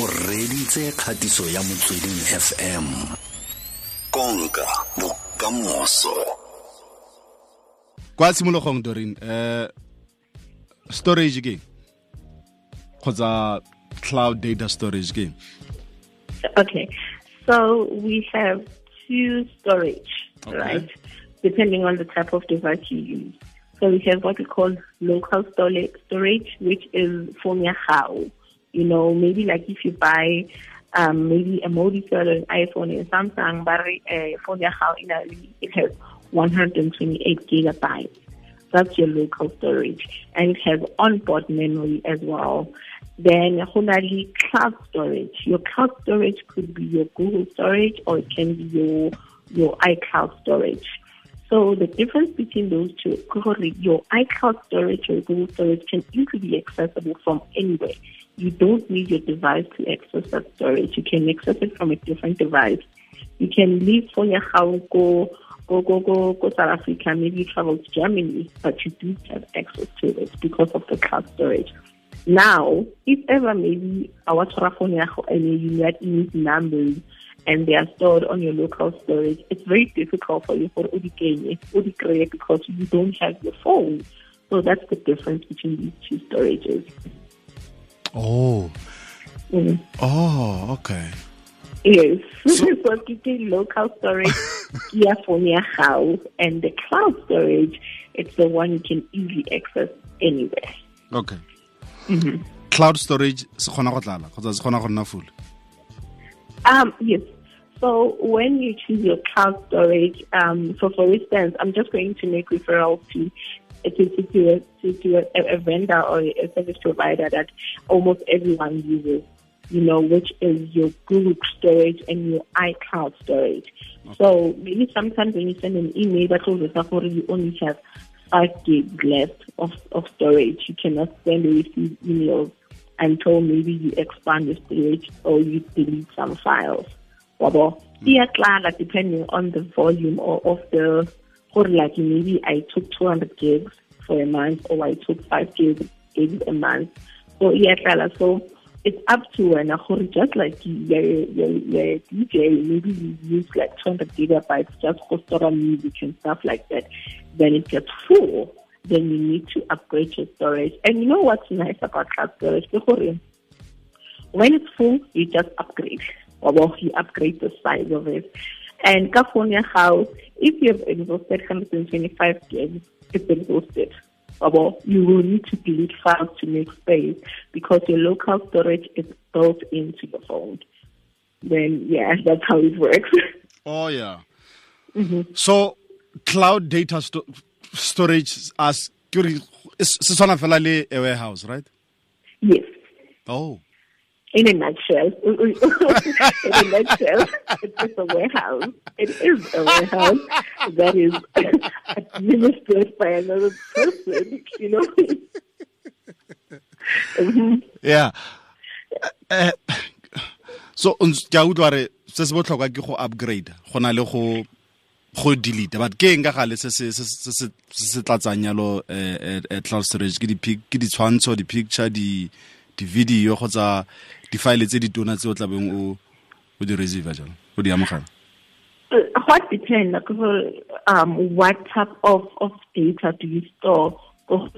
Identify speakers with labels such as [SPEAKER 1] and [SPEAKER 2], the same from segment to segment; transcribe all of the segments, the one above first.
[SPEAKER 1] o reditse kgatiso ya motsweding fm konka bokamoso
[SPEAKER 2] kwa tshimologong Doreen uh, storage ke kgotsa cloud data storage ke
[SPEAKER 3] Okay, so we have two storage,
[SPEAKER 2] Okay.
[SPEAKER 3] right? Depending on the type of device you use. So we have what we call local storage, storage which is for your house. You know, maybe like if you buy um, maybe a Mobicel or an iPhone and Samsung, but house, you know, it has 128 gigabytes. That's your local storage. And it has onboard memory as well. Then Honali cloud storage. Your cloud storage could be your Google storage or it can be your your iCloud storage. So the difference between those two, your iCloud storage or Google storage can easily be accessible from anywhere. You don't need your device to access that storage. You can access it from a different device. You can leave for your house, go go go go go South Africa, maybe travel to Germany, but you do have access to it because of the cloud storage. Now, if ever maybe our phone and you get these numbers and they are stored on your local storage, it's very difficult for you for Udikene, Udikere because you don't have your phone. So that's the difference between these two storages.
[SPEAKER 2] Oh
[SPEAKER 3] Mm.
[SPEAKER 2] oh okay
[SPEAKER 3] Yes. So, keeping local storage here for your house and the cloud storage, it's the one you can easily access anywhere.
[SPEAKER 2] okay cloud storage se kgona go tlala kgotsa se kgona go nna full
[SPEAKER 3] Um, yes. So when you choose your cloud storage, um, so for instance, I'm just going to make referral to to, to, a, to, to a, a vendor or a service provider that almost everyone uses, you know, which is your Google storage and your iCloud storage. So maybe sometimes when you send an email that shows yourself already you only have five gigs left of, of storage, you cannot send or receive emails until maybe you expand your storage or you delete some files. Wabo, hmm. iyaklala depending on the volume or of the or like maybe I took 200 gigs for a month or I took 5 gigs gigs a month. So iyaklala so it's up to when gore just like your DJ maybe you use like 200 gigabytes just for store music and stuff like that then it gets full then you need to upgrade your storage and you know what's nice about cloud storage when it's full, you just upgrade. Or well, you upgrade the size of it. And California House, if you have exhausted 125 gigs, it's exhausted. Or you will need to delete files to make space because your local storage is built into your phone. Then, yeah, that's how it works.
[SPEAKER 2] oh yeah mm-hmm. so cloud data sto storage as ke re es- se tshwana fela le a warehouse right
[SPEAKER 3] yes.
[SPEAKER 2] oh
[SPEAKER 3] In a nutshell, in a nutshell, it's a warehouse. It is a warehouse that is administered by another person, you know. Mhm.
[SPEAKER 2] yeah Eh, so ke a utlwa re se se botlhokwa ke go upgrade go na le go go delete but ke eng ka gale se se se tlatsang yalo cloud storage ke di ke ditshwantsho di picture di di video kgotsa file tse di tona tse o tlabeng o o di receive jalo o di amogela
[SPEAKER 3] What depend like, um, what type of, of data do you store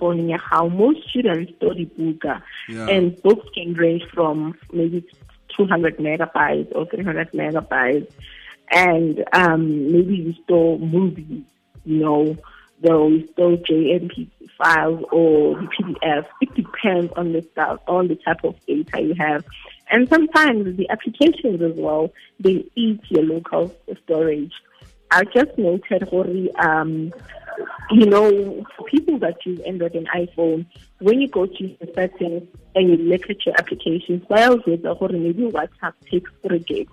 [SPEAKER 3] on your how most students store the book
[SPEAKER 2] Yeah.
[SPEAKER 3] and books can range from maybe 200 megabytes or 300 megabytes and um, maybe you store movies you know you store JMP files or the PDF it depends on the stuff on the type of data you have. And sometimes the applications as well they eat your local storage. I just noted, Hori, um, you know, people that use Android and iPhone, when you go to the settings and you look at your applications, while with the Hori, maybe WhatsApp takes three gigs.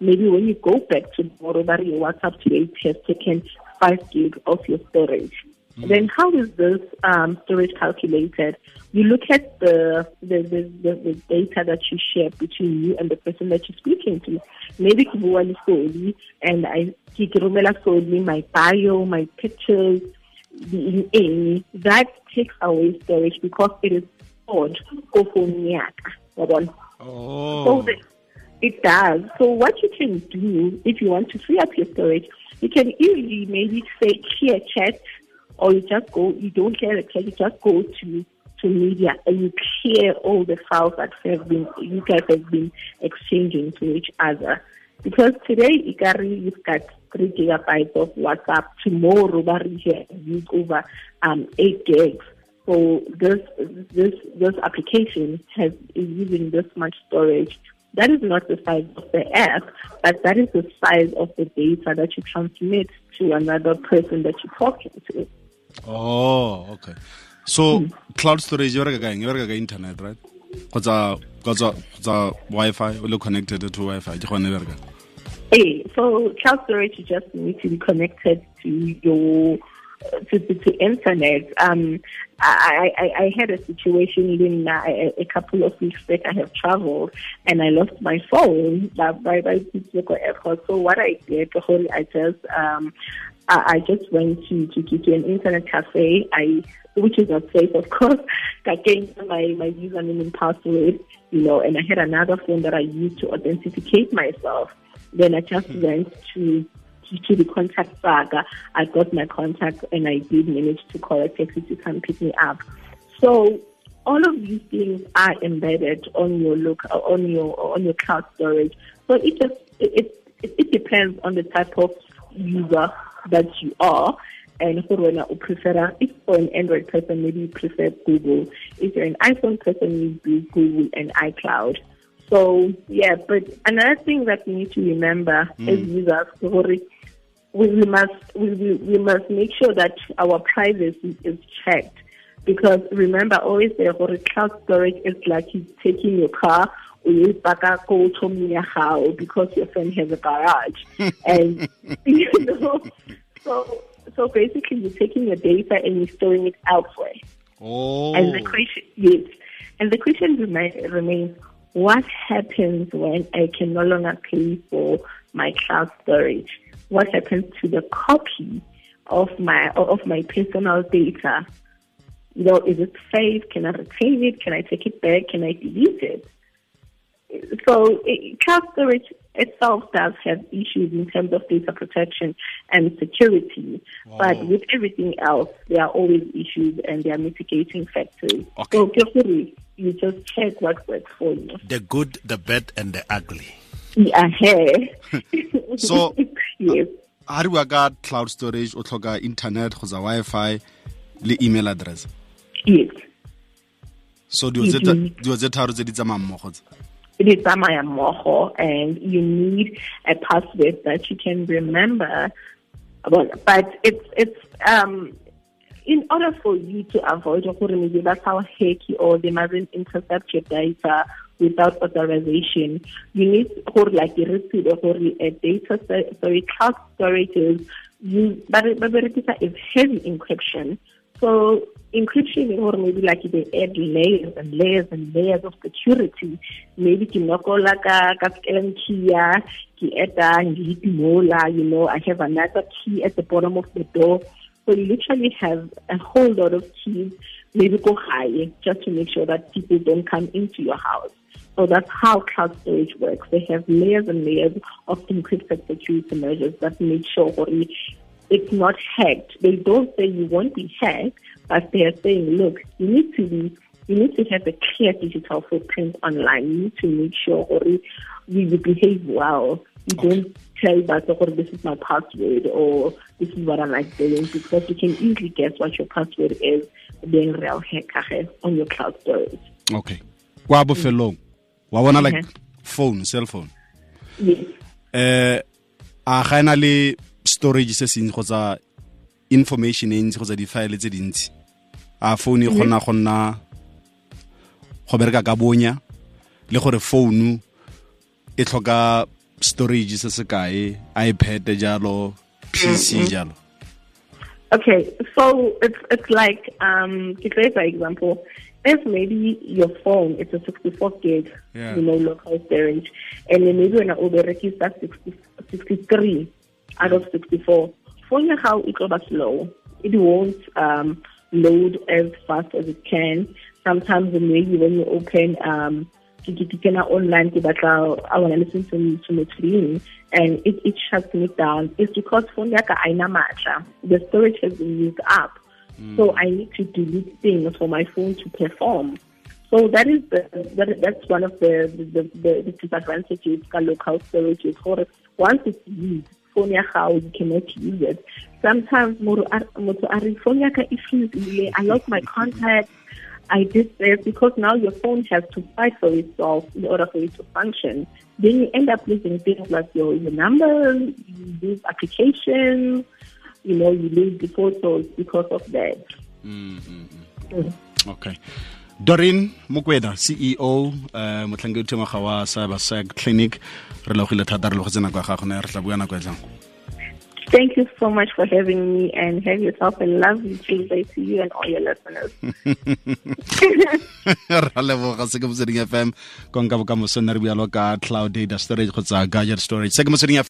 [SPEAKER 3] Maybe when you go back to whatever your WhatsApp today has taken five gigs of your storage. Then how is this um, storage calculated? You look at the the, the, the the data that you share between you and the person that you're speaking to. Maybe ke bua le Soli and I romela Soli my bio, my pictures, the in that takes away storage because it is stored ko phone ya ka. wa bona?
[SPEAKER 2] Oh.
[SPEAKER 3] So the, it does. So what you can do if you want to free up your storage, you can easily maybe say clear chat, or you just go. You don't clear the chat. You just go to to media and you clear all the files that have been you guys have been exchanging to each other. Because today, Ikari, you've got three gigabytes of WhatsApp. Tomorrow, Barija use over um, eight gigs. So this this this application has is using this much storage. That is not the size of the app, but that is the size of the data that you transmit to another person that you're talking to.
[SPEAKER 2] Oh, okay. So hmm. cloud storage you're kaeng e bereka ka internet right Because kgotsa wi-fi le connected to wi-fi ke gone bereka
[SPEAKER 3] Hey, so cloud storage you just need to be connected to your to, to, to internet. Um, I, I, I had a situation even uh, a, a couple of weeks back. I have traveled and I lost my phone by by by airport. So what I did, I just um, I, I just went to, to, to, to an internet cafe. I which is not safe, of course. I gave my my username and password, you know, and I had another phone that I used to authenticate myself. Then I just went to to, the contact saga. I got my contact and I did manage to call a taxi to come pick me up. So all of these things are embedded on your look on your on your cloud storage. So it just it it, it depends on the type of user that you are. And for when you prefer, if for an Android person, maybe you prefer Google. If you're an iPhone person, you do Google and iCloud. So yeah, but another thing that we need to remember mm. as users, we, we must we, we, we must make sure that our privacy is checked. Because remember, always say for cloud storage is like you taking your car or you back go to how because your friend has a garage, and you know, so so basically you're taking your data and you're storing it elsewhere.
[SPEAKER 2] oh
[SPEAKER 3] And the oh. question, yes, and the question remain, remains: What happens when I can no longer pay for my cloud storage? What happens to the copy of my of my personal data? You know, is it safe? Can I retain it? Can I take it back? Can I delete it? So, it, cloud storage itself does have issues in terms of data protection and security, but with everything else, there are always issues and there are mitigating factors.
[SPEAKER 2] Okay.
[SPEAKER 3] So, carefully, you just check what works for you.
[SPEAKER 4] The good, the bad, and the ugly.
[SPEAKER 3] Yeah, hey.
[SPEAKER 2] So- uh,
[SPEAKER 3] yes,
[SPEAKER 2] ga re bua ka cloud storage o tlhoka internet kgotsa wi-fi le email address
[SPEAKER 3] yes.
[SPEAKER 2] so dilo tse tsa- dilo tse tharo tse di tsamayang mmogo tse
[SPEAKER 3] It is Samaya Moho, and you need a password that you can remember. But it's it's um in order for you to avoid maybe that's how hacky or they mustn't intercept your data without authorization. You need or like a data sorry cloud storage is use but is heavy encryption. So encryption or maybe like they add layers and layers and layers of security. Maybe ke nokola ka ka skeleton key ya, ke add mola, you know, I have another key at the bottom of the door. So you literally have a whole lot of keys, maybe go high, just to make sure that people don't come into your house. So that's how cloud storage works. They have layers and layers of encrypted security measures that make sure it's not hacked. They don't say you won't be hacked, but they are saying, look, you need to be, you need to have a clear digital footprint online. You need to make sure or you, you behave well. You don't tell that or this is my password or this is what I like doing because you can easily guess what your password is being real hacker on your cloud storage.
[SPEAKER 2] okay kwa bofelong wa bona like
[SPEAKER 3] Mhm.
[SPEAKER 2] phone cell phone
[SPEAKER 3] Yes.
[SPEAKER 2] eh a ga ena le storage se seng kgotsa information e ntsi kgotsa di-file tse dintsi. A phone e kgona go nna go bereka ka bonya le gore phone e tlhoka storage se se kae ipad jalo pc jalo.
[SPEAKER 3] Okay, so it's it's like um to say for example, if maybe your phone it's a 64 gig,
[SPEAKER 2] Yeah.
[SPEAKER 3] you know, local storage, and then maybe when I 60, 63 out of 64, phone how it will be slow. It won't um load as fast as it can. Sometimes maybe when you open um ke ke kena online ke batla i want to listen to to and it it shuts me down. It's because phone ya ka aina matla. The storage has been used up. So i need to delete things for my phone to perform. So that is the that, that's one of the the, the, the disadvantages ka local storage is for once it's used phone ya gago you cannot use it sometimes motho a re phone ya ka e freezile i lost my contact I did this because now your phone has to fight for itself in order for it to function. Then you end up losing things like your, your number, you lose applications, you know, you lose the photos because of that.
[SPEAKER 2] Mm -hmm. mm. Okay. Doreen Mokoena, CEO, uh, wa Cybersec Clinique. Re logile thata re logetse nako ya gago ne re tla bua nako e tlang.
[SPEAKER 3] Thank you so much for having me and have yourself a lovely Tuesday to you and all your listeners.
[SPEAKER 2] ra leboga se ke fm konka bokamoso nne re bualo ka cloud data storage kgotsa gadget storage se ke motsweding